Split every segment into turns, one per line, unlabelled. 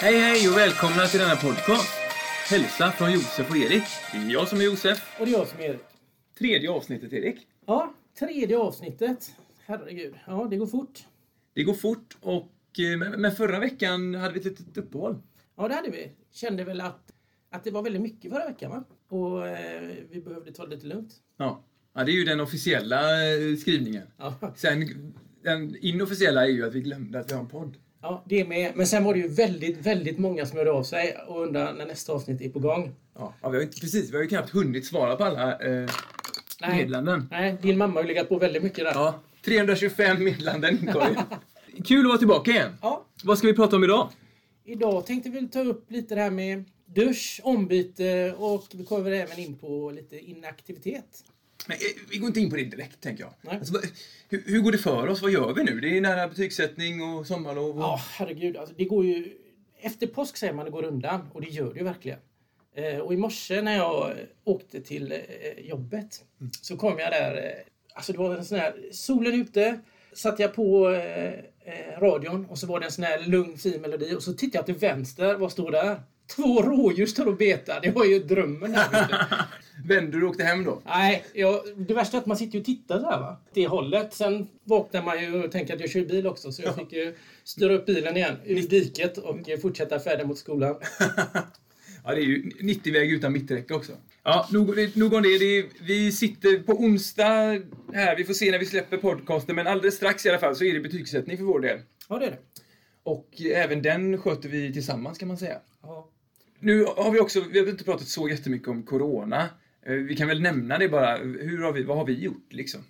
Hej hej och välkomna till denna podcast. Hälsa från Josef och Erik. Det är jag som är Josef.
Och det är jag som är Erik.
Tredje avsnittet Erik.
Ja, tredje avsnittet. Herregud. Ja, det går fort.
Det går fort och eh, men förra veckan hade vi ett litet uppehåll.
Ja, det hade vi. Kände väl att, att det var väldigt mycket förra veckan, va? Och eh, vi behövde ta det lite lugnt.
Ja. ja, det är ju den officiella eh, skrivningen.
Ja,
Sen, den inofficiella är ju att vi glömde att vi har en podd.
Ja det med. Men sen var det ju väldigt, väldigt många som hörde av sig och undrar när nästa avsnitt är på gång.
Ja, ja, vi har ju inte, precis, vi har ju knappt hunnit svara på alla eh,
Nej.
meddelanden.
Nej, din mamma har ju legat på väldigt mycket där.
Ja, 325 meddelanden inkorgen. Kul att vara tillbaka igen.
Ja.
Vad ska vi prata om idag?
Idag tänkte vi ta upp lite det här med dusch, ombyte och vi kommer även in på lite inaktivitet.
Men, eh, vi går inte in på det direkt, tänker jag. Alltså, hur, hur går det för oss? Vad gör vi nu? Det är nära betygssättning och sommarlov. Och...
Ja, herregud. Alltså, det går ju... Efter påsk säger man det går undan och det gör det ju verkligen. Eh, och i morse när jag åkte till eh, jobbet så kom jag där. Eh, alltså det var en sån här... Solen ute. Satte jag på eh, radion och så var det en sån här lugn fin melodi och så tittade jag till vänster. Vad stod där? Två rådjur står och betar. Det var ju drömmen. Här, vet du.
Vände du och åkte hem då?
Nej, jag, det värsta är att man sitter ju och tittar här va. Det hållet. Sen vaknar man ju och tänker att jag kör bil också. Så jag fick ju styra upp bilen igen ur diket och fortsätta färden mot skolan.
Ja, det är ju 90-väg utan mitträcke också. Ja, nog, nog om det. det är, vi sitter på onsdag här. Vi får se när vi släpper podcasten, men alldeles strax i alla fall så är det betygssättning för vår del.
Ja, det är det.
Och även den sköter vi tillsammans kan man säga.
Ja.
Nu har vi också, vi har inte pratat så jättemycket om Corona. Eh, Vi kan väl nämna det bara. Hur har vi, vad har vi gjort liksom?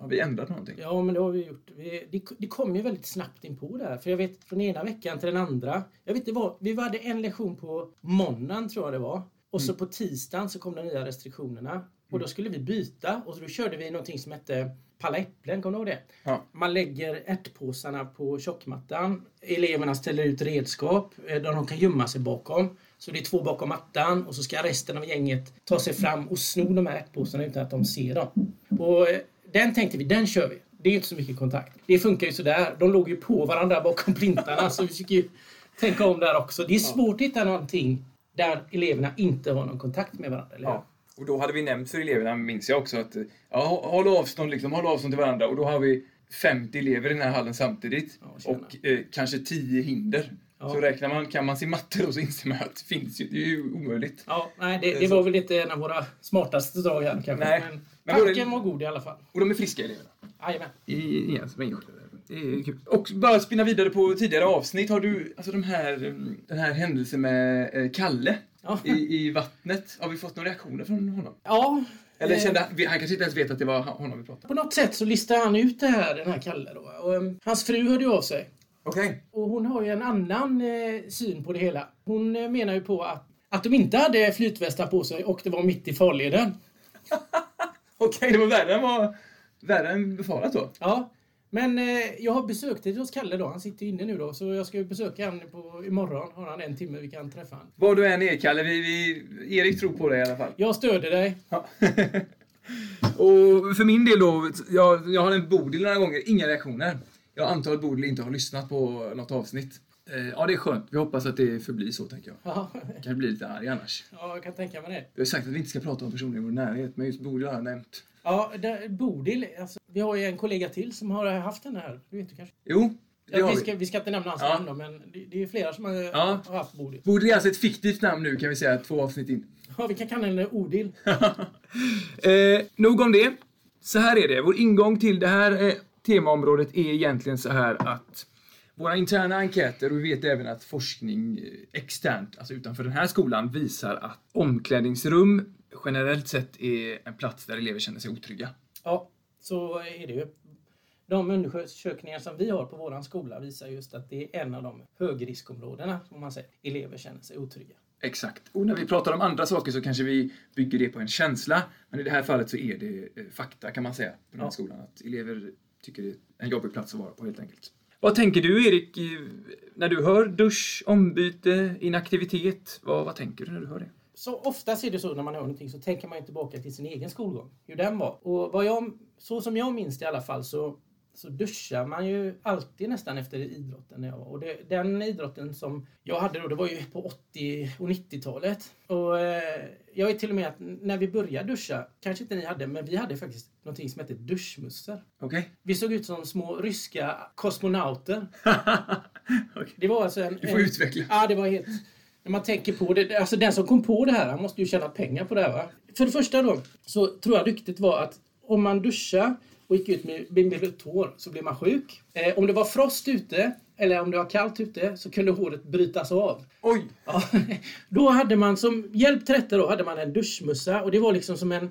Har vi ändrat någonting?
Ja, men det har vi gjort. Vi, det, det kom ju väldigt snabbt in på det här. För jag vet från ena veckan till den andra. Jag vet inte vad. Vi hade en lektion på måndagen tror jag det var. Och så på tisdagen så kom de nya restriktionerna. Och då skulle vi byta och då körde vi någonting som hette palla äpplen, kommer du ihåg det?
Ja.
Man lägger ärtpåsarna på tjockmattan. Eleverna ställer ut redskap eh, där de kan gömma sig bakom. Så det är två bakom mattan och så ska resten av gänget ta sig fram och sno de här ärtpåsarna utan att de ser dem. Och eh, den tänkte vi, den kör vi. Det är inte så mycket kontakt. Det funkar ju sådär. De låg ju på varandra bakom plintarna så vi fick ju tänka om där också. Det är svårt att hitta någonting där eleverna inte har någon kontakt med varandra, eller hur?
Ja. Och då hade vi nämnt för eleverna, minns jag också, att ja, hå- håll avstånd, liksom, håll avstånd till varandra. Och då har vi 50 elever i den här hallen samtidigt.
Ja,
och eh, kanske 10 hinder.
Ja.
Så räknar man, kan man sin matte då så inser man att det finns ju, det är ju omöjligt.
Ja, nej, det, det var väl inte en av våra smartaste drag här kanske.
Nej.
Men, tanken var god i alla fall.
Och de är friska eleverna.
Jajamän.
Igen, som kul. Och bara spinna vidare på tidigare avsnitt. Har du, alltså de här, den här händelsen med eh, Kalle
Ja.
i, i vattnet. Har vi fått några reaktioner från honom?
Ja.
Eller
eh,
kände han, han kanske inte ens vet att det var honom vi pratade
På något sätt så listade han ut det här, den här Kalle då. Och, um, hans fru hörde ju av sig.
Okej.
Och hon har ju en annan eh, syn på det hela. Hon eh, menar ju på att, att de inte hade flytvästar på sig och det var mitt i farleden.
Okej, det var värre än, vad, värre än befarat då.
Ja. Men eh, jag har besökt det hos Kalle då. Han sitter inne nu då. Så jag ska ju besöka honom på, imorgon. Har han en timme vi kan träffa honom.
Vad du än är Kalle, vi, vi, Erik tror på dig i alla fall.
Jag stöder dig.
Ja. och för min del då, jag, jag har en Bodil några gånger, inga reaktioner. Jag antar att Bodil inte har lyssnat på något avsnitt. Eh, ja, det är skönt. Vi hoppas att det förblir så, tänker jag.
Ja,
Jag kan bli lite arg annars.
ja, jag kan tänka mig det.
Vi har sagt att vi inte ska prata om personer i vår närhet, men just Bodil har jag nämnt.
Ja, där, Bodil, alltså, vi har ju en kollega till som har haft den här. Du vet du kanske?
Jo, det
Ja,
har
vi,
vi.
ska, vi ska inte nämna hans
Ja.
namn då, men det, det är flera som har,
Ja.
har haft Bodil.
Bodil är alltså ett fiktivt namn nu, kan vi säga, två avsnitt in.
Ja, vi kan kalla henne Odil.
eh, nog om det. Så här är det. Vår ingång till det här temaområdet är egentligen så här att våra interna enkäter, och vi vet även att forskning eh, externt, alltså utanför den här skolan, visar att omklädningsrum generellt sett är en plats där elever känner sig otrygga.
Ja, så är det ju. De undersökningar som vi har på vår skola visar just att det är en av de högriskområdena, om man säger. Elever känner sig otrygga.
Exakt. Och när vi pratar om andra saker så kanske vi bygger det på en känsla. Men i det här fallet så är det eh, fakta kan man säga på den här
Ja.
skolan. Att elever tycker det är en jobbig plats att vara på helt enkelt. Vad tänker du Erik, när du hör dusch, ombyte, inaktivitet? Vad, vad tänker du när du hör det?
Så oftast är det så när man hör någonting så tänker man ju tillbaka till sin egen skolgång. Hur den var. Och vad jag, så som jag minns det i alla fall så så duschar man ju alltid nästan efter idrotten. Var. Och det, den idrotten som jag hade då, det var ju på 80 och 90-talet. Och eh, jag är till och med att när vi började duscha, kanske inte ni hade, men vi hade faktiskt någonting som hette duschmussor.
Okej.
Vi såg ut som små ryska kosmonauter.
Okej.
Det var alltså en...
Du får
en,
utveckla.
Ja, det var helt... När man tänker på det, alltså den som kom på det här, han måste ju tjäna pengar på det här va? För det första då, så tror jag ryktet var att om man duschar och gick ut med, med rött hår så blev man sjuk. Eh, om det var frost ute, eller om det var kallt ute, så kunde håret brytas av.
Oj!
Ja, då hade man som hjälp till detta då hade man en duschmössa och det var liksom som en...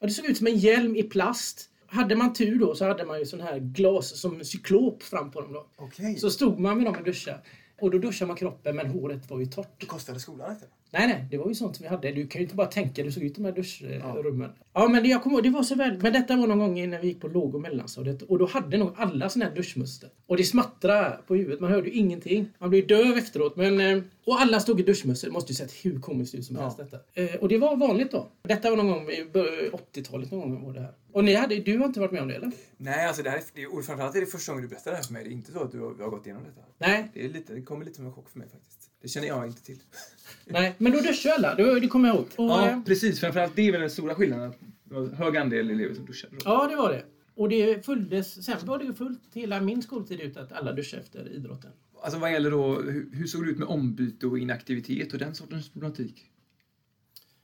Ja, det såg ut som en hjälm i plast. Hade man tur då så hade man ju sån här glas som cyklop fram på dem då.
Okej.
Så stod man med dem och duschade. Och då duschade man kroppen men håret var ju torrt.
Det kostade skolan inte?
Nej, nej, det var ju sånt som vi hade. Du kan ju inte bara tänka, du såg ut de här duschrummen. Ja, men det, jag kommer ihåg, det var så väl. Men detta var någon gång när vi gick på låg och mellanstadiet. Och då hade nog alla såna här duschmuster. Och det smattrade på huvudet, man hörde ju ingenting. Man blev döv efteråt. Men, eh, och alla stod i duschmössor. Det måste ju sett hur komiskt ut som helst detta. Eh, och det var vanligt då. Detta var någon gång i bör- 80-talet någon gång var det här. Och ni hade, du har inte varit med om det eller?
Nej, alltså det här är, det, och framförallt är det första gången du berättar det här för mig. Det är inte så att du har, vi har gått igenom detta.
Nej,
Det, är lite, det kommer lite som en chock för mig faktiskt. Det känner jag inte till.
nej. Men då duschade alla. Det, det kommer jag ihåg. Och, eh,
precis. Framförallt det är väl den stora skillnaden. Att det var en hög andel elever som duschade.
Ja, det var det. Och det följdes, sen var det ju fullt hela min skoltid ut att alla duschade efter idrotten.
Alltså vad gäller då, hur, hur såg det ut med ombyte och inaktivitet och den sortens problematik?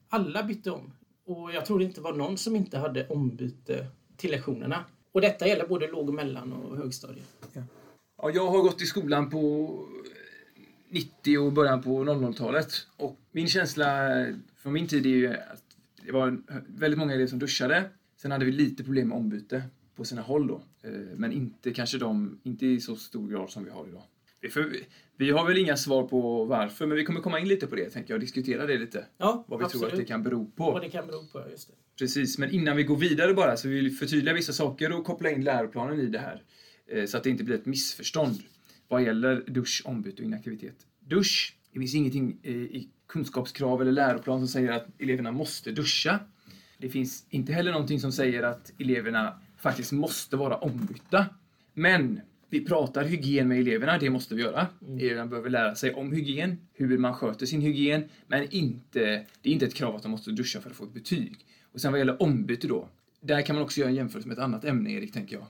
Alla bytte om. Och jag tror det inte var någon som inte hade ombyte till lektionerna. Och detta gäller både låg och mellan och högstadiet.
Ja, jag har gått i skolan på eh, 90 och början på 00-talet. Och min känsla eh, från min tid är ju att det var eh, väldigt många elever som duschade. Sen hade vi lite problem med ombyte på sina håll då. Men inte kanske de, inte i så stor grad som vi har idag. Vi, får, vi har väl inga svar på varför, men vi kommer komma in lite på det, tänker jag, och diskutera det lite.
Ja,
Vad vi tror att det kan bero på.
Vad det kan bero på, just det.
Precis, men innan vi går vidare bara så vill vi förtydliga vissa saker och koppla in läroplanen i det här. Eh, Så att det inte blir ett missförstånd vad gäller dusch, ombyte och inaktivitet. Dusch, det finns ingenting eh, i kunskapskrav eller läroplan som säger att eleverna måste duscha. Det finns inte heller någonting som säger att eleverna faktiskt måste vara ombytta. Men vi pratar hygien med eleverna, det måste vi göra. Eleverna behöver lära sig om hygien, hur man sköter sin hygien, men inte, det är inte ett krav att de måste duscha för att få ett betyg. Och sen vad gäller ombyte då, där kan man också göra en jämförelse med ett annat ämne, Erik, tänker jag.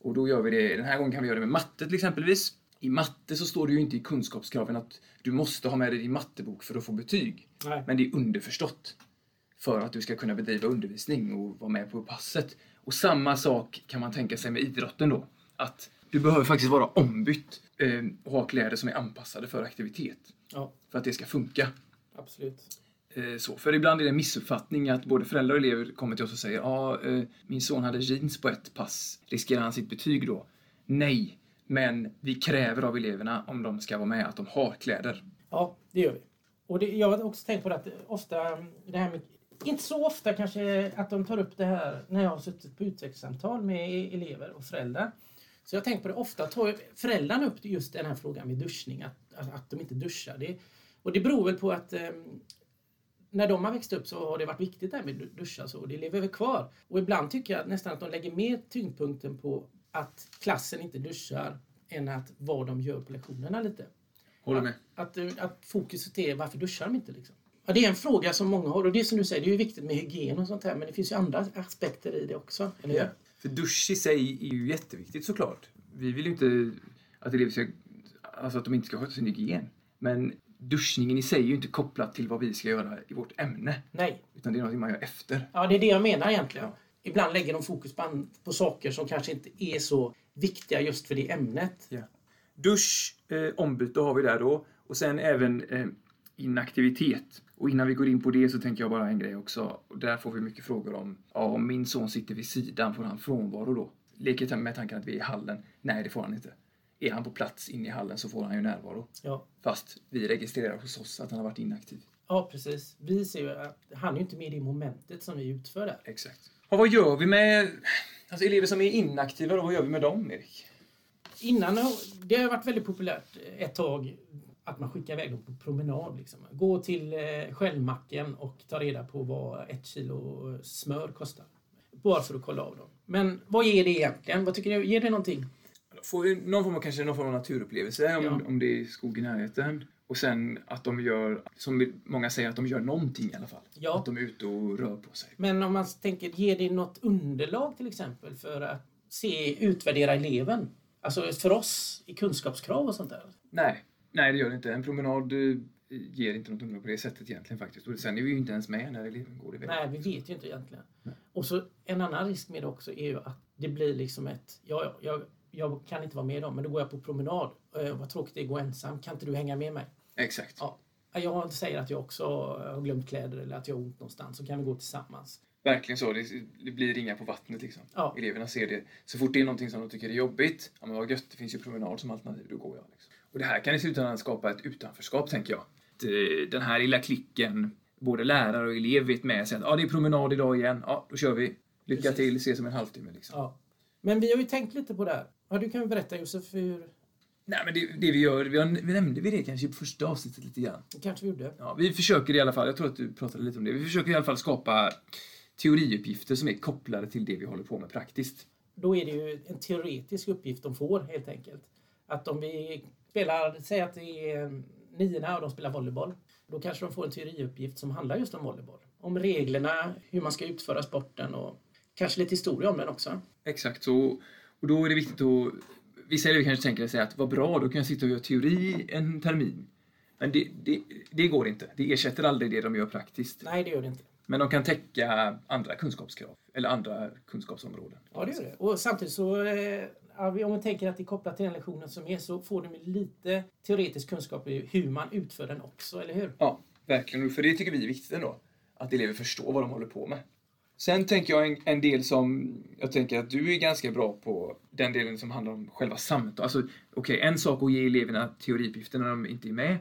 Och då gör vi det, den här gången kan vi göra det med matte till exempelvis. I matte så står det ju inte i kunskapskraven att du måste ha med dig din mattebok för att få betyg.
Nej.
Men det är underförstått för att du ska kunna bedriva undervisning och vara med på passet. Och samma sak kan man tänka sig med idrotten då. Att du behöver faktiskt vara ombytt eh, och ha kläder som är anpassade för aktivitet.
Ja,
För att det ska funka.
absolut.
Eh, så. För ibland är det en missuppfattning att både föräldrar och elever kommer till oss och säger ja, eh, min son hade jeans på ett pass. Riskerar han sitt betyg då? Nej, men vi kräver av eleverna om de ska vara med att de har kläder.
Ja, det gör vi. Och det, jag har också tänkt på det att ofta, det här med, inte så ofta kanske att de tar upp det här när jag har suttit på utvecklingssamtal med elever och föräldrar. Så jag tänkt på det, ofta tar föräldrarna upp just den här frågan med duschning, att, att, att de inte duschar. Det, och det beror väl på att eh, när de har växt upp så har det vatt viktigt det här med du- duscha så, och det lever väl kvar. Och ibland tycker jag nästan att de lägger mer tyngdpunkten på att klassen inte duschar än att vad de gör på lektionerna lite.
Håller med.
Att, eh, att fokuset är varför duschar de inte? Liksom? Ja, det är en fråga som många har och det är som du säger, det är ju viktigt med hygien och sånt här men det finns ju andra aspekter i det också. Eller hur?
Ja. För dusch i sig är ju jätteviktigt såklart. Vi vill ju inte att elever ska, alltså att de inte ska sköta sin hygien. Men duschningen i sig är ju inte kopplat till vad vi ska göra i vårt ämne.
Nej,
Utan det är något man gör efter.
ja, det är det jag menar egentligen. Ibland lägger de fokus på, på saker som kanske inte är så viktiga just för det ämnet.
Ja. Dusch, eh, ombyte har vi där då. Och sen även eh, inaktivitet. Och innan vi går in på det så tänker jag bara en grej också. Där får vi mycket frågor om, ja, om min son sitter vid sidan, får han frånvaro då? Leker med tanken att vi är i hallen. Nej, det får han inte. Är han på plats inne i hallen så får han ju närvaro.
Ja.
Fast vi registrerar hos oss att han har varit inaktiv.
ja, precis. Vi ser ju att han är ju inte med i det momentet som vi utför där.
Exakt. Och vad gör vi med alltså, elever som är inaktiva då? Vad gör vi med dem, Erik?
Innan, det har varit väldigt populärt ett tag att man skickar iväg dem på promenad. Liksom. Gå till eh, Shellmacken och ta reda på vad ett kilo smör kostar. Bara för att kolla av dem. Men vad ger det egentligen? Vad tycker du? Ger det någonting?
Får någon form av, kanske någon form av naturupplevelse om,
Ja.
om det är skog i närheten. Och sen att de gör, som många säger, att de gör någonting i alla fall.
Ja.
Att de är ute och rör på sig.
Men om man tänker, ger det något underlag till exempel för att se, utvärdera eleven? Alltså för oss i kunskapskrav och sånt där?
Nej, nej det gör det inte. En promenad eh, ger inte något underlag på det sättet egentligen faktiskt. Och sen är vi ju inte ens med när eleven går iväg.
Nej, vi vet ju inte egentligen. Och så en annan risk med det också är ju att det blir liksom ett, ja, ja, jag, jag kan inte vara med dem, men då går jag på promenad. Eh, vad tråkigt det är att gå ensam. Kan inte du hänga med mig?
Exakt.
Ja. Jag säger att jag också har glömt kläder eller att jag har ont någonstans, så kan vi gå tillsammans.
Verkligen så. Det, det blir ringa på vattnet liksom.
Ja.
Eleverna ser det. Så fort det är någonting som de tycker är jobbigt, ja men vad gött, det finns ju promenad som alternativ, då går jag. Liksom. Och det här kan i slutändan skapa ett utanförskap, tänker jag. Den här lilla klicken, både lärare och elev vet med sig att ja, det är promenad idag igen, ja, då kör vi. Lycka
Precis.
till, ses om en halvtimme. Liksom.
Ja. Men vi har ju tänkt lite på det här. Ja, du kan berätta Josef, hur
Nej, men det, det vi gör, vi, har, vi nämnde vi det kanske i första avsnittet lite grann.
det kanske vi gjorde.
Ja, vi försöker i alla fall, jag tror att du pratade lite om det, vi försöker i alla fall skapa teoriuppgifter som är kopplade till det vi håller på med praktiskt.
Då är det ju en teoretisk uppgift de får helt enkelt. Att om vi spelar, säg att det är niorna och de spelar volleyboll. Då kanske de får en teoriuppgift som handlar just om volleyboll. Om reglerna, hur man ska utföra sporten och kanske lite historia om den också.
Exakt så. Och då är det viktigt att... Vissa elever kanske tänker sig att vad bra, då kan jag sitta och göra teori en termin. Men det, det, det går inte. Det ersätter aldrig det de gör praktiskt.
Nej, det gör det inte.
Men de kan täcka andra kunskapskrav. Eller andra kunskapsområden.
Ja, det gör det. Och samtidigt så, vi- om man tänker att det är kopplat till den lektionen som är, så får de lite teoretisk kunskap i hur man utför den också, eller hur?
Ja, verkligen. För det tycker vi är viktigt ändå. Att elever förstår vad de håller på med. Sen tänker jag en, en del som, jag tänker att du är ganska bra på, den delen som handlar om själva samtalet. Alltså, okej, en sak att ge eleverna teoriuppgifter när de inte är med.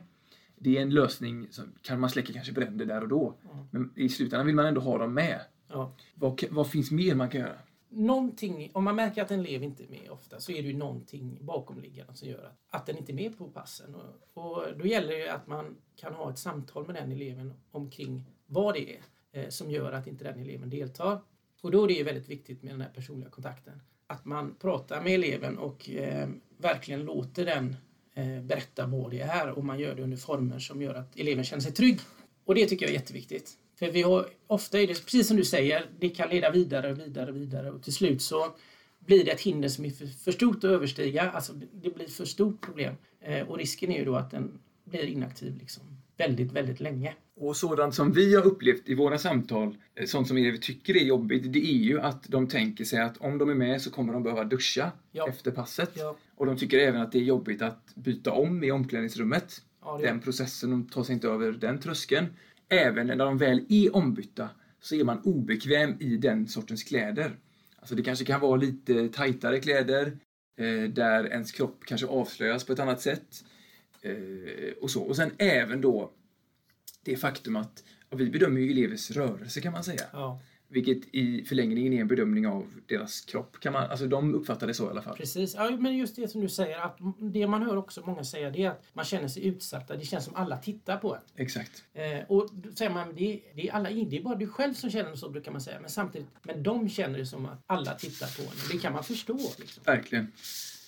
Det är en lösning som kan man släcka kanske bränder där och då. Men i slutändan vill man ändå ha dem med.
Ja.
Vad, vad finns mer man kan göra?
Någonting, om man märker att en elev inte är med ofta så är det ju någonting bakomliggande som gör att, att den inte är med på passen. Och, och då gäller det ju att man kan ha ett samtal med den eleven omkring vad det är eh, som gör att inte den eleven deltar. Och då är det ju väldigt viktigt med den här personliga kontakten. Att man pratar med eleven och eh, verkligen låter den eh, berätta vad det är och man gör det under former som gör att eleven känner sig trygg. Och det tycker jag är jätteviktigt. För vi har, ofta är det, precis som du säger, det kan leda vidare och vidare vidare och till slut så blir det ett hinder som är för, för stort att överstiga. Alltså det, blir för stort problem. Eh, och risken är ju då att den blir inaktiv liksom väldigt, väldigt länge.
Och sådant som vi har upplevt i våra samtal, eh, sånt som elever tycker är jobbigt, det är ju att de tänker sig att om de är med så kommer de behöva duscha
Ja.
efter passet.
Ja.
Och de tycker även att det är jobbigt att byta om i omklädningsrummet.
Ja,
Den processen, de tar sig inte över den tröskeln. Även när de väl är ombytta så är man obekväm i den sortens kläder. Alltså det kanske kan vara lite tajtare kläder, eh, där ens kropp kanske avslöjas på ett annat sätt. Eh, och så. Och sen även då det faktum att vi bedömer ju elevers rörelse kan man säga.
Ja,
vilket i förlängningen är en bedömning av deras kropp. Kan man, alltså de uppfattar det så i alla fall.
precis. Ja, men just det som du säger, att det man hör också många säga det är att man känner sig utsatta. Det känns som alla tittar på en.
Exakt.
Eh, och då säger man, det, det är alla det är bara du själv som känner så brukar man säga. Men samtidigt, men de känner det som att alla tittar på en. Det kan man förstå. Liksom.
Verkligen.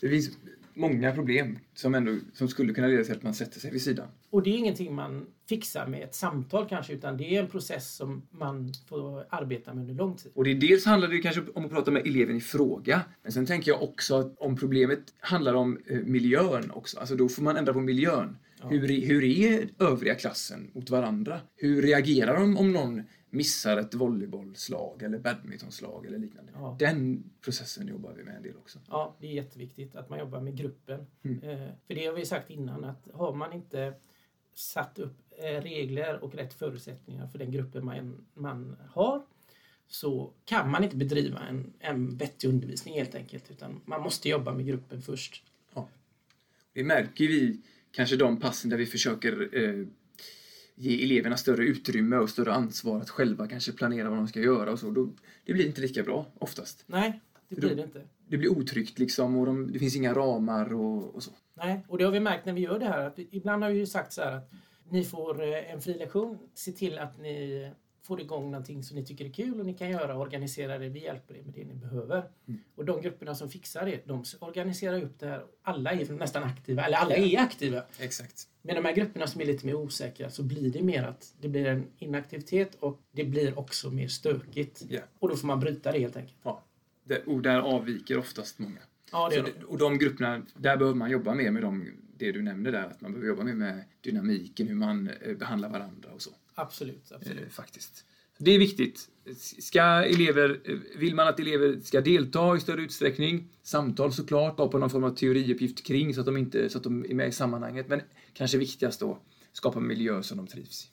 Det finns många problem som, ändå, som skulle kunna leda till att man sätter sig vid sidan.
Och det är ingenting man fixar med ett samtal kanske, utan det är en process som man får arbeta med under lång tid.
Och det dels handlar det kanske om att prata med eleven i fråga. Men sen tänker jag också att om problemet handlar om eh, miljön också, alltså då får man ändra på miljön. Hur, är- hur är övriga klassen mot varandra? Hur reagerar de om någon missar ett volleybollslag eller badmintonslag eller liknande?
Ja.
Den processen jobbar vi med en del också.
Ja, det är jätteviktigt att man jobbar med gruppen.
Mm.
Eh, för det har vi sagt innan att har man inte satt upp eh, regler och rätt förutsättningar för den gruppen man, man har så kan man inte bedriva en, en vettig undervisning helt enkelt. Utan man måste jobba med gruppen först.
Det märker vi kanske de passen där vi försöker eh, ge eleverna större utrymme och större ansvar att själva kanske planera vad de ska göra och så. Då, det blir inte lika bra oftast.
Nej, det blir det inte.
Det blir otryggt liksom och de, det finns inga ramar och, och så.
Nej, och det har vi märkt när vi gör det här. Att ibland har vi ju sagt så här att ni får eh, en fri lektion. Se till att ni får igång någonting som ni tycker är kul och ni kan göra och organisera det. Vi hjälper er med det ni behöver. Och de grupperna som fixar det, de organiserar upp det här. Alla är nästan aktiva, eller alla är aktiva.
Exakt.
Med de här grupperna som är lite mer osäkra så blir det mer att det blir en inaktivitet och det blir också mer stökigt.
Ja.
Och då får man bryta det helt enkelt.
Ja. Det, och där avviker oftast många.
Ja, det. det,
och de grupperna, där behöver man jobba mer med de, det du nämnde där. Att man behöver jobba mer med dynamiken, hur man eh, behandlar varandra och så.
Absolut, absolut.
Eh, faktiskt. Det är viktigt. Ska elever, eh, vill man att elever ska delta i större utsträckning, samtal såklart, bara på någon form av teoriuppgift kring så att de, inte, så att de är med i sammanhanget. Men kanske viktigast då, skapa en miljö som de trivs i.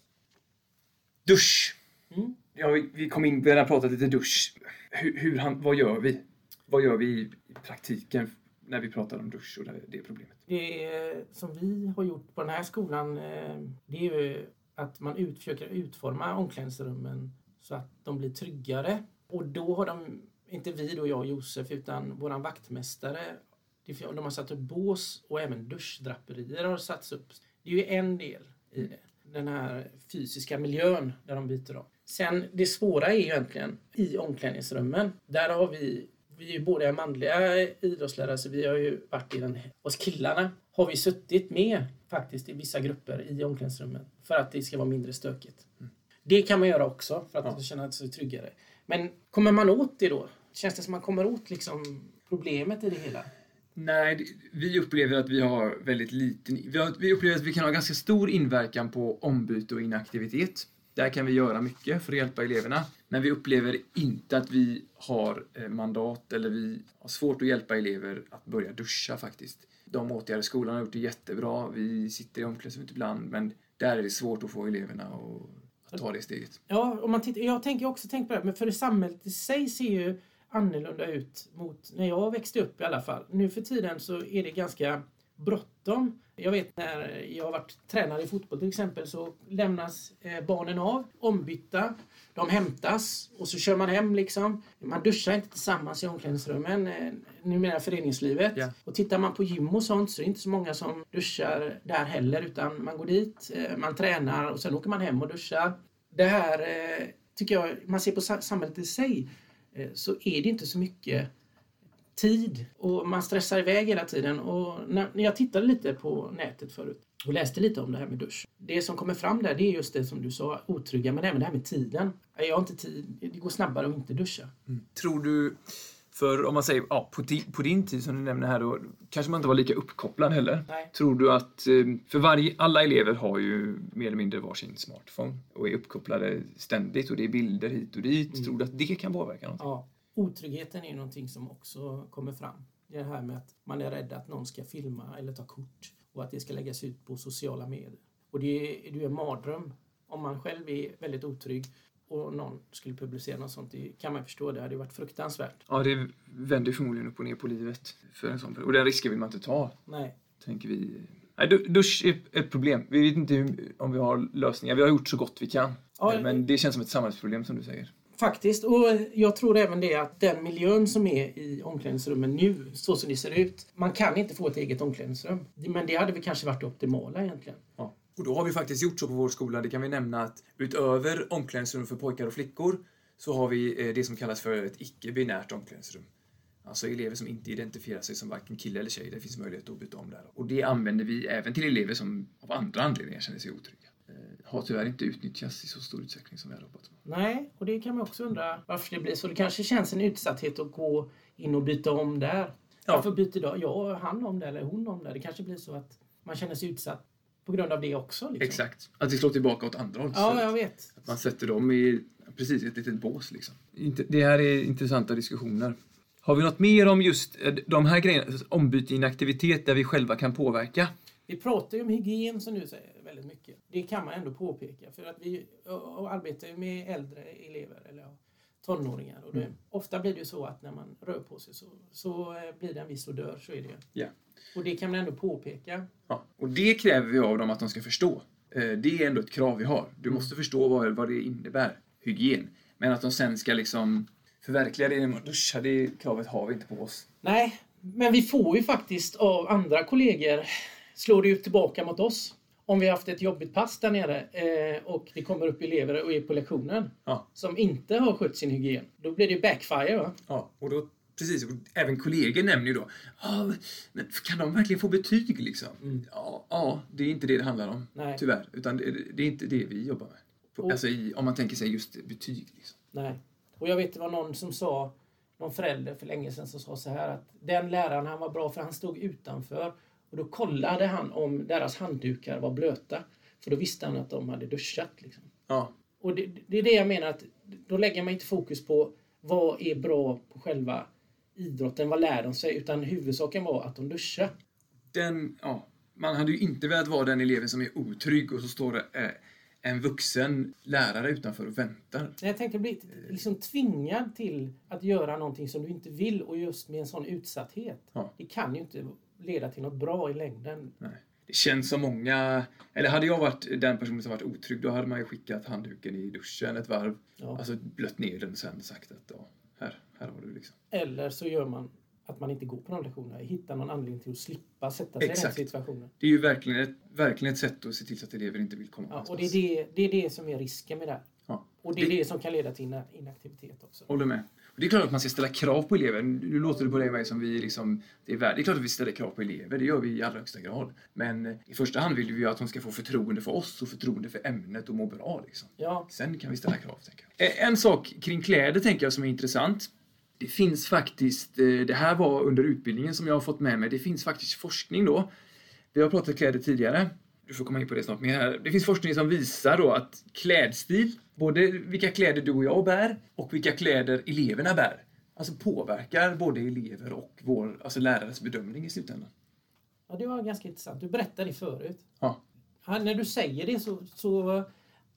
Dusch.
Mm.
Ja, vi, vi kom in, vi har redan pratat lite dusch. Hur, hur, vad gör vi? Vad gör vi i, praktiken när vi pratar om dusch och det, problemet?
Det som vi har gjort på den här skolan, eh, det är ju att man ut, försöker utforma omklädningsrummen så att de blir tryggare. Och då har de, inte vi då, jag och Josef, utan våran vaktmästare, de har satt upp bås och även duschdraperier har satts upp. Det är ju en del i det. Den här fysiska miljön där de byter om. Sen det svåra är ju egentligen i omklädningsrummen. Där har vi vi är ju båda manliga idrottslärare så vi har ju varit i den, hos killarna har vi suttit med faktiskt i vissa grupper i omklädningsrummen för att det ska vara mindre stökigt. Det kan man göra också för att
Ja.
känna sig tryggare. Men kommer man åt det då? Känns det som man kommer åt liksom problemet i det hela?
Nej, vi upplever att vi har väldigt liten... Vi, har, vi upplever att vi kan ha ganska stor inverkan på ombyte och inaktivitet. Där kan vi göra mycket för att hjälpa eleverna. Men vi upplever inte att vi har eh, mandat eller vi har svårt att hjälpa elever att börja duscha faktiskt. De åtgärder skolan har gjort är jättebra. Vi sitter i omklädningsrummet ibland men där är det svårt att få eleverna att, ta det steget.
Ja, och man tittar, jag tänker också tänkt på det, men för samhället i sig ser ju annorlunda ut mot när jag växte upp i alla fall. Nu för tiden så är det ganska bråttom. Jag vet när jag har varit tränare i fotboll till exempel så lämnas eh, barnen av, ombytta, de hämtas och så kör man hem liksom. Man duschar inte tillsammans i omklädningsrummen, eh, numera föreningslivet.
Ja.
Och tittar man på gym och sånt så är det inte så många som duschar där heller utan man går dit, eh, man tränar och sen åker man hem och duschar. Det här tycker jag, man ser på sa- samhället i sig så är det inte så mycket tid och man stressar iväg hela tiden. Och när, jag tittade lite på nätet förut och läste lite om det här med dusch. Det som kommer fram där det är just det som du sa, otrygga, men även det här med tiden. Jag har inte tid, det går snabbare att inte duscha.
Tror du, för om man säger ja, på, di, på din tid som du nämner här då, kanske man inte var lika uppkopplad heller.
Nej.
Tror du att, eh, för varje, alla elever har ju mer eller mindre varsin smartphone och är uppkopplade ständigt och det är bilder hit och dit. Tror du att det kan påverka någonting?
Ja, otryggheten är ju någonting som också kommer fram. Det här med att man är rädd att någon ska filma eller ta kort och att det ska läggas ut på sociala medier. Och det är, är en mardröm. Om man själv är väldigt otrygg och någon skulle publicera något sånt, det kan man förstå. Det hade ju varit fruktansvärt.
Ja, det vänder förmodligen upp och ner på livet för en sån Och den risken vill man inte ta,
Nej.
tänker vi. Nej, du- dusch är ett problem. Vi vet inte om vi har lösningar. Vi har gjort så gott vi kan.
Ja,
Men det känns som ett samhällsproblem som du säger.
Faktiskt. Och jag tror även det att den miljön som är i omklädningsrummen nu, så som det ser ut, man kan inte få ett eget omklädningsrum. Men det hade väl kanske varit det optimala egentligen.
Ja. Och då har vi faktiskt gjort så på vår skola. Det kan vi nämna att utöver omklädningsrum för pojkar och flickor så har vi eh, det som kallas för ett icke-binärt omklädningsrum. Alltså elever som inte identifierar sig som varken kille eller tjej. Det finns möjlighet att byta om där. Och det använder vi även till elever som av andra anledningar känner sig otrygga. Eh, Har tyvärr inte utnyttjats i så stor utsträckning som vi hade hoppats. på.
Nej, och det kan man också undra varför det blir så. Det kanske känns en utsatthet att gå in och byta om där.
Ja.
Varför byter då jag han om det eller hon om det? Det kanske blir så att man känner sig utsatt på grund av det också. Liksom.
Exakt. Att det slår tillbaka åt andra hållet.
Ja, jag vet.
Att man sätter dem i precis ett litet bås liksom. Det här är intressanta diskussioner. Har vi något mer om just eh, de här grejerna, ombyte i en aktivitet där vi själva kan påverka?
Vi pratar ju om hygien som du säger väldigt mycket. Det kan man ändå påpeka för att vi arbetar ju med äldre elever eller tonåringar. Och det, Ofta blir det ju så att när man rör på sig så, så eh, blir det en viss odör, så är det.
Ja.
Och det kan man ändå påpeka.
ja. Och det kräver vi av dem att de ska förstå. Eh, Det är ändå ett krav vi har. Du måste förstå vad, vad det innebär, hygien. Men att de sen ska liksom förverkliga det genom att duscha, det kravet har vi inte på oss.
Nej, men vi får ju faktiskt av andra kollegor slår det ju tillbaka mot oss. om vi har haft ett jobbigt pass där nere eh, och det kommer upp elever och är på lektionen
Ja.
som inte har skött sin hygien, då blir det backfire. Va?
Ja, och då, precis. Och även kollegor nämner ju då, ah, men kan de verkligen få betyg liksom? Ja, ja, det är inte det det handlar om,
Nej.
tyvärr. Utan det, det är inte det vi jobbar med.
Och-
alltså i, om man tänker sig just betyg. Liksom.
Nej. Och jag vet det var någon som sa, någon förälder för länge sedan som sa så här att den läraren han var bra för han stod utanför och då kollade han om deras handdukar var blöta. För då visste han att de hade duschat. Liksom.
Ja,
Och det, det är det jag menar att då lägger man inte fokus på vad är bra på själva idrotten, vad lär de sig, utan huvudsaken var att de duschar.
den, ja, man hade ju inte velat vara den eleven som är otrygg och så står det eh, en vuxen lärare utanför och väntar.
Jag tänkte bli liksom tvingad till att göra någonting som du inte vill och just med en sån utsatthet.
Ja.
Det kan ju inte leda till något bra i längden.
Nej. Det känns som många, eller hade jag varit den personen som varit otrygg, då hade man ju skickat handduken i duschen ett varv.
Ja.
Alltså blött ner den och sen sagt att ja, här, här har du liksom.
Eller så gör man att man inte går på de lektionerna. Hittar någon anledning till att slippa sätta sig
Exakt.
i den situationen.
Det är ju verkligen ett, verkligen ett sätt att se till så att elever inte vill komma
Ja, och det är det, det är det som är risken med det här.
Ja.
Och det är
Det-
det som kan leda till ina- inaktivitet också.
Håller med. Det är klart att man ska ställa krav på elever. Nu låter det på dig och mig som vi liksom, det är, värd. det är klart att vi ställer krav på elever, det gör vi i allra högsta grad. Men eh, i första hand vill vi ju att de ska få förtroende för oss och förtroende för ämnet och må bra liksom.
Ja,
Sen kan vi ställa krav, tänker jag. Eh, En sak kring kläder tänker jag som är intressant. Det finns faktiskt, eh, det här var under utbildningen som jag har fått med mig, det finns faktiskt forskning då. Vi har pratat kläder tidigare. Du får komma in på det snart här. Det finns forskning som visar då att klädstil, både vilka kläder du och jag bär och vilka kläder eleverna bär, alltså påverkar både elever och vår, alltså lärares bedömning i slutändan.
ja, det var ganska intressant. Du berättade det förut.
Ja.
Ja, när du säger det så, så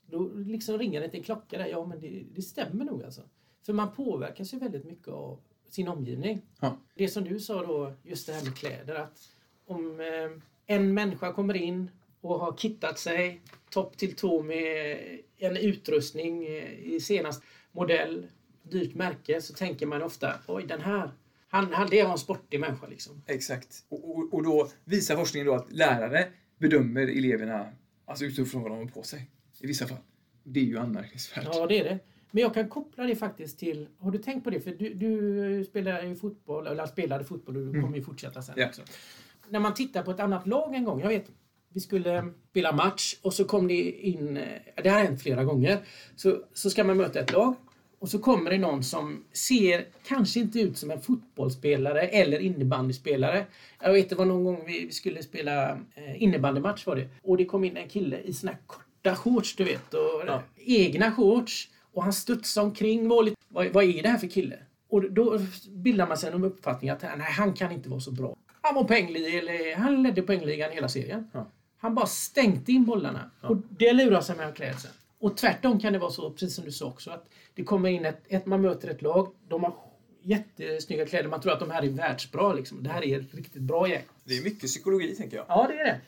då liksom ringer det en klocka där. Ja, men det, det stämmer nog alltså. För man påverkas ju väldigt mycket av sin omgivning.
Ja.
Det som du sa då, just det här med kläder. Att om eh, en människa kommer in och har kittat sig topp till tå med en utrustning eh, i senast modell, dyrt märke, så tänker man ofta oj den här, han, han, det var en sportig människa liksom.
Exakt. Och, och, och då visar forskningen då att lärare bedömer eleverna alltså utifrån vad de har på sig. I vissa fall. Det är ju anmärkningsvärt.
Ja, det är det. Men jag kan koppla det faktiskt till... Har du tänkt på det? För du, du spelar ju fotboll, eller spelade fotboll och du kommer ju fortsätta sen
Ja.
också. När man tittar på ett annat lag en gång. Jag vet, vi skulle spela match och så kom det in... Det har hänt flera gånger. Så, så ska man möta ett lag och så kommer det någon som ser kanske inte ut som en fotbollsspelare eller innebandyspelare. Jag vet, det var någon gång vi, skulle spela eh, innebandymatch var det. Och det kom in en kille i såna här korta shorts, du vet. Och,
Ja.
Egna shorts. Och han studsade omkring. Var lite, vad, vad är det här för kille? Och då bildar man sig en uppfattning att nej, han kan inte vara så bra. Han var poängliga, eller han ledde poängligan hela serien.
Ja.
Han bara stänkte in bollarna. Och det lurar sig med klädseln. Och tvärtom kan det vara så, precis som du sa också, att det kommer in ett, ett man möter ett lag, de har jättesnygga kläder, man tror att de här är världsbra liksom. Det här är ett riktigt bra gäng.
Det är mycket psykologi, tänker jag.
Ja, det är det.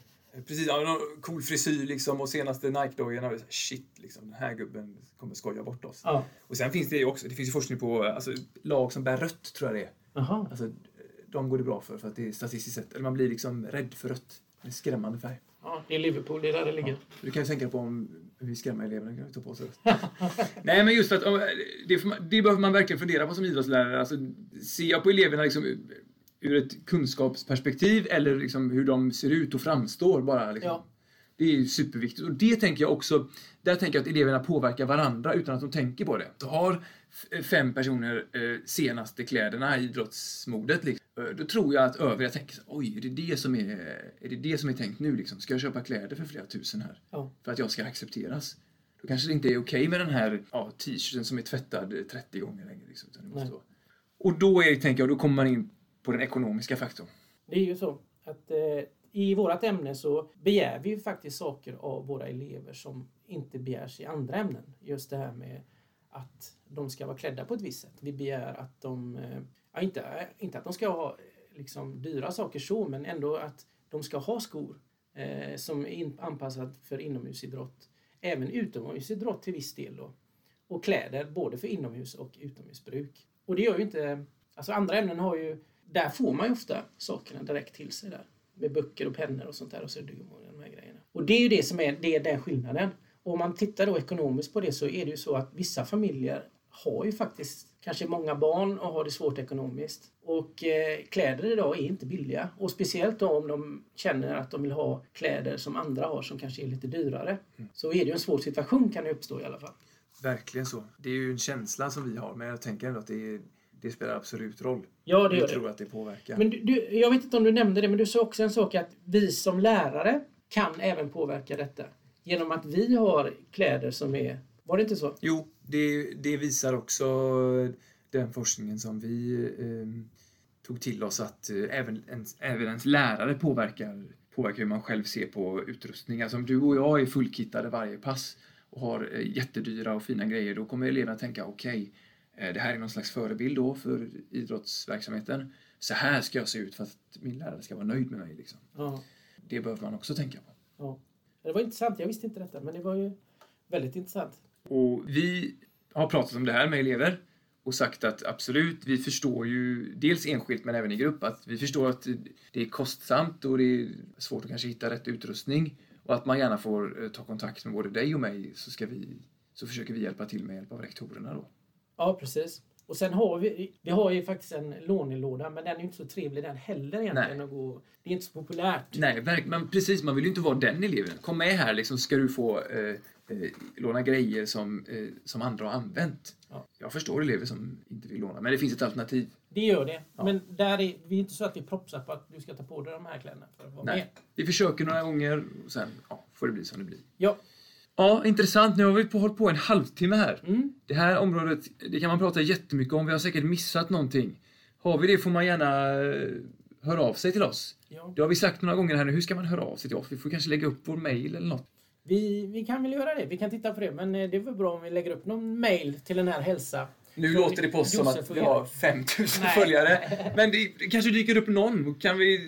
Precis, ja, cool frisyr liksom och senaste Nike-dojorna. Shit, liksom, den här gubben kommer skoja bort oss.
Ja.
Och sen finns det ju också, det finns ju forskning på alltså, lag som bär rött, tror jag det är.
Jaha.
Alltså, de går det bra för, för att det är statistiskt sett, eller man blir liksom rädd för rött. En skrämmande färg.
Ja, det är Liverpool, det är där det ligger.
Du kan ju tänka på om vi skrämmer eleverna, kan vi ta på oss rött. Nej, men just för att det, det behöver man verkligen fundera på som idrottslärare. Alltså, ser jag på eleverna liksom, ur ett kunskapsperspektiv eller liksom hur de ser ut och framstår bara. Liksom.
Ja.
Det är superviktigt. Och det tänker jag också, där tänker jag att eleverna påverkar varandra utan att de tänker på det. Du har fem personer eh, senaste kläderna i idrottsmodet. Liksom. Eh, Då tror jag att övriga tänker oj, är det det som är, är, det det som är tänkt nu? Liksom? Ska jag köpa kläder för flera tusen här?
Ja.
För att jag ska accepteras? Då kanske det inte är okej med den här ja, t-shirten som är tvättad eh, 30 gånger längre. Liksom. Och då är, tänker jag, då kommer man in på den ekonomiska faktorn.
Det är ju så att eh, i vårt ämne så begär vi ju faktiskt saker av våra elever som inte begärs i andra ämnen. Just det här med att de ska vara klädda på ett visst sätt. Vi begär att de, eh, ja, inte, eh, inte att de ska ha eh, liksom dyra saker så, men ändå att de ska ha skor eh, som är in, för inomhusidrott. Även utomhusidrott till viss del då. Och kläder både för inomhus och utomhusbruk. Och det gör ju inte, alltså andra ämnen har ju, där får man ju ofta sakerna direkt till sig där. Med böcker och pennor och sånt där och så och det de här grejerna. Och det är ju det som är, det är den skillnaden. Och om man tittar då ekonomiskt på det så är det ju så att vissa familjer har ju faktiskt kanske många barn och har det svårt ekonomiskt. Och eh, kläder idag är inte billiga. Och speciellt då om de känner att de vill ha kläder som andra har som kanske är lite dyrare.
Mm.
Så är det ju en svår situation kan det uppstå i alla fall.
Verkligen så. Det är ju en känsla som vi har, men jag tänker ändå att det, det spelar absolut roll.
Ja, det
vi
gör
tror
det.
att det påverkar.
Men du, du, jag vet inte om du nämnde det, men du sa också en sak att vi som lärare kan även påverka detta. Genom att vi har kläder som är... Var det inte så?
Jo, det, det visar också den forskningen som vi eh, tog till oss att eh, även, ens, även ens lärare påverkar, påverkar hur man själv ser på utrustning. Alltså om du och jag är fullkittade varje pass och har eh, jättedyra och fina grejer, då kommer eleverna tänka okej, eh, det här är någon slags förebild då för idrottsverksamheten. Så här ska jag se ut för att min lärare ska vara nöjd med mig. Liksom.
Ja.
Det behöver man också tänka på.
ja. Det var intressant. Jag visste inte detta, men det var ju väldigt intressant.
Och vi har pratat om det här med elever och sagt att absolut, vi förstår ju dels enskilt men även i grupp att vi förstår att det är kostsamt och det är svårt att kanske hitta rätt utrustning och att man gärna får eh, ta kontakt med både dig och mig så, ska vi, så försöker vi hjälpa till med hjälp av rektorerna då.
Ja, precis. Och sen har vi, vi har ju faktiskt en lånelåda, men den är inte så trevlig den heller egentligen. Att gå, det är inte så populärt.
Nej, men precis, man vill ju inte vara den eleven. Kom med här liksom ska du få eh, eh, låna grejer som, eh, som andra har använt.
Ja.
Jag förstår elever som inte vill låna, men det finns ett alternativ.
Det gör det.
Ja.
Men där är, vi är inte så att vi propsar på att du ska ta på dig de här kläderna för att vara
Nej.
med.
Vi försöker några gånger och sen ja, får det bli som det blir.
Ja.
Ja, intressant. Nu har vi på, hållit på en halvtimme här.
Mm.
Det här området, det kan man prata jättemycket om. Vi har säkert missat någonting. Har vi det får man gärna eh, höra av sig till oss.
Ja.
Det har vi sagt några gånger här nu. Hur ska man höra av sig till oss? Vi får kanske lägga upp vår mail eller något.
Vi, vi kan väl göra det. Vi kan titta på det. Men eh, det är väl bra om vi lägger upp någon mail till den här hälsa.
Nu låter det på oss som att vi har 5000
Nej.
följare. Men det, det kanske dyker upp någon. Kan vi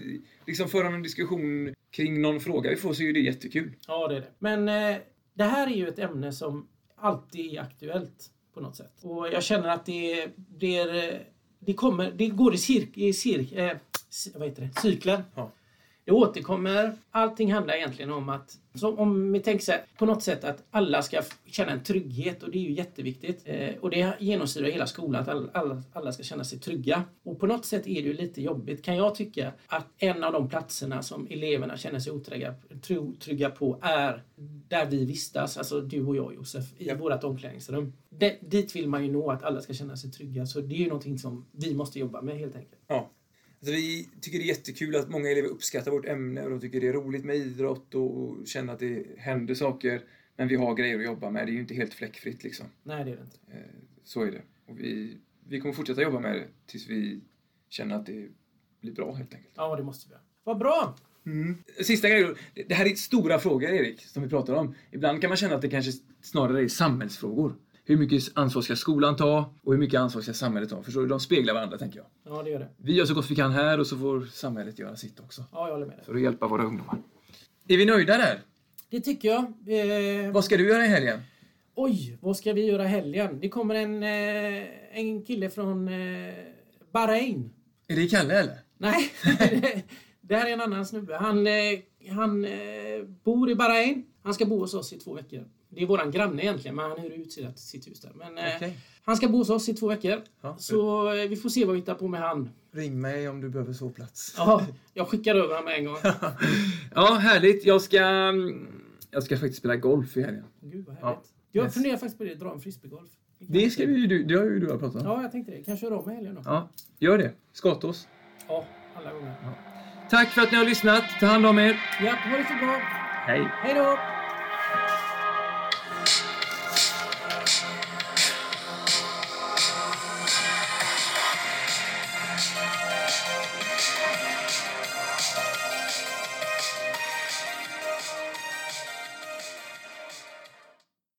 liksom föra någon diskussion kring någon fråga vi får så är det jättekul.
Ja, det är det. Men eh, det här är ju ett ämne som alltid är aktuellt på något sätt. Och jag känner att det blir... eh, Det kommer... Det går i cirk... I cirk eh, vad heter det? Cykler.
Ja.
Det återkommer. Allting handlar egentligen om att... Om vi tänker så här, på något sätt att alla ska känna en trygghet och det är ju jätteviktigt. Eh, och det genomsyrar hela skolan att alla, alla, alla ska känna sig trygga. Och på något sätt är det ju lite jobbigt kan jag tycka att en av de platserna som eleverna känner sig otrygga, trygga på är där vi vistas, alltså du och jag Josef, i
Ja.
vårt omklädningsrum. Det, dit vill man ju nå, att alla ska känna sig trygga. Så det är ju någonting som vi måste jobba med helt enkelt.
Ja. Vi tycker det är jättekul att många elever uppskattar vårt ämne och de tycker det är roligt med idrott och känner att det händer saker. Men vi har grejer att jobba med. Det är ju inte helt fläckfritt liksom.
Nej, det är det inte.
Eh, Så är det. Och vi, vi kommer fortsätta jobba med det tills vi känner att det blir bra helt enkelt.
Ja, det måste vi göra. Vad bra!
Mm. Sista grejen. Det här är stora frågor, Erik, som vi pratar om. Ibland kan man känna att det kanske snarare är samhällsfrågor. Hur mycket ansvar ska skolan ta och hur mycket ansvar ska samhället ta? Förstår du? De speglar varandra, tänker jag.
Ja, det gör det.
Vi gör så gott vi kan här och så får samhället göra sitt också.
Ja, jag håller med dig.
För att hjälpa våra ungdomar. Är vi nöjda där?
Det tycker jag. Eh,
Vad ska du göra i helgen?
oj, vad ska vi göra i helgen? Det kommer en, eh, en kille från eh, Bahrain.
Är det Kalle eller?
Nej, det här är en annan snubbe. Han, eh, han eh, bor i Bahrain. Han ska bo hos oss i två veckor. Det är våran granne egentligen, men han hyr ut sitt, hus där. Men eh,
Okej.
han ska bo hos oss i två veckor.
Ja,
Så eh, vi får se vad vi hittar på med han.
Ring mig om du behöver sovplats.
Ja, jag skickar över honom en gång.
ja, härligt. Jag ska, mm, jag ska faktiskt spela golf i helgen.
Gud vad
Ja.
härligt. Jag
Yes.
funderar faktiskt på det, dra en frisbeegolf.
Det ska vi du- det har ju du pratat om.
Ja, jag tänkte det. Kanske göra om i helgen då.
Ja, gör det. Skatås.
Ja, alla gånger.
Tack för att ni har lyssnat. Ta hand om er.
Ja, ha det så bra.
Hej.
Hej då!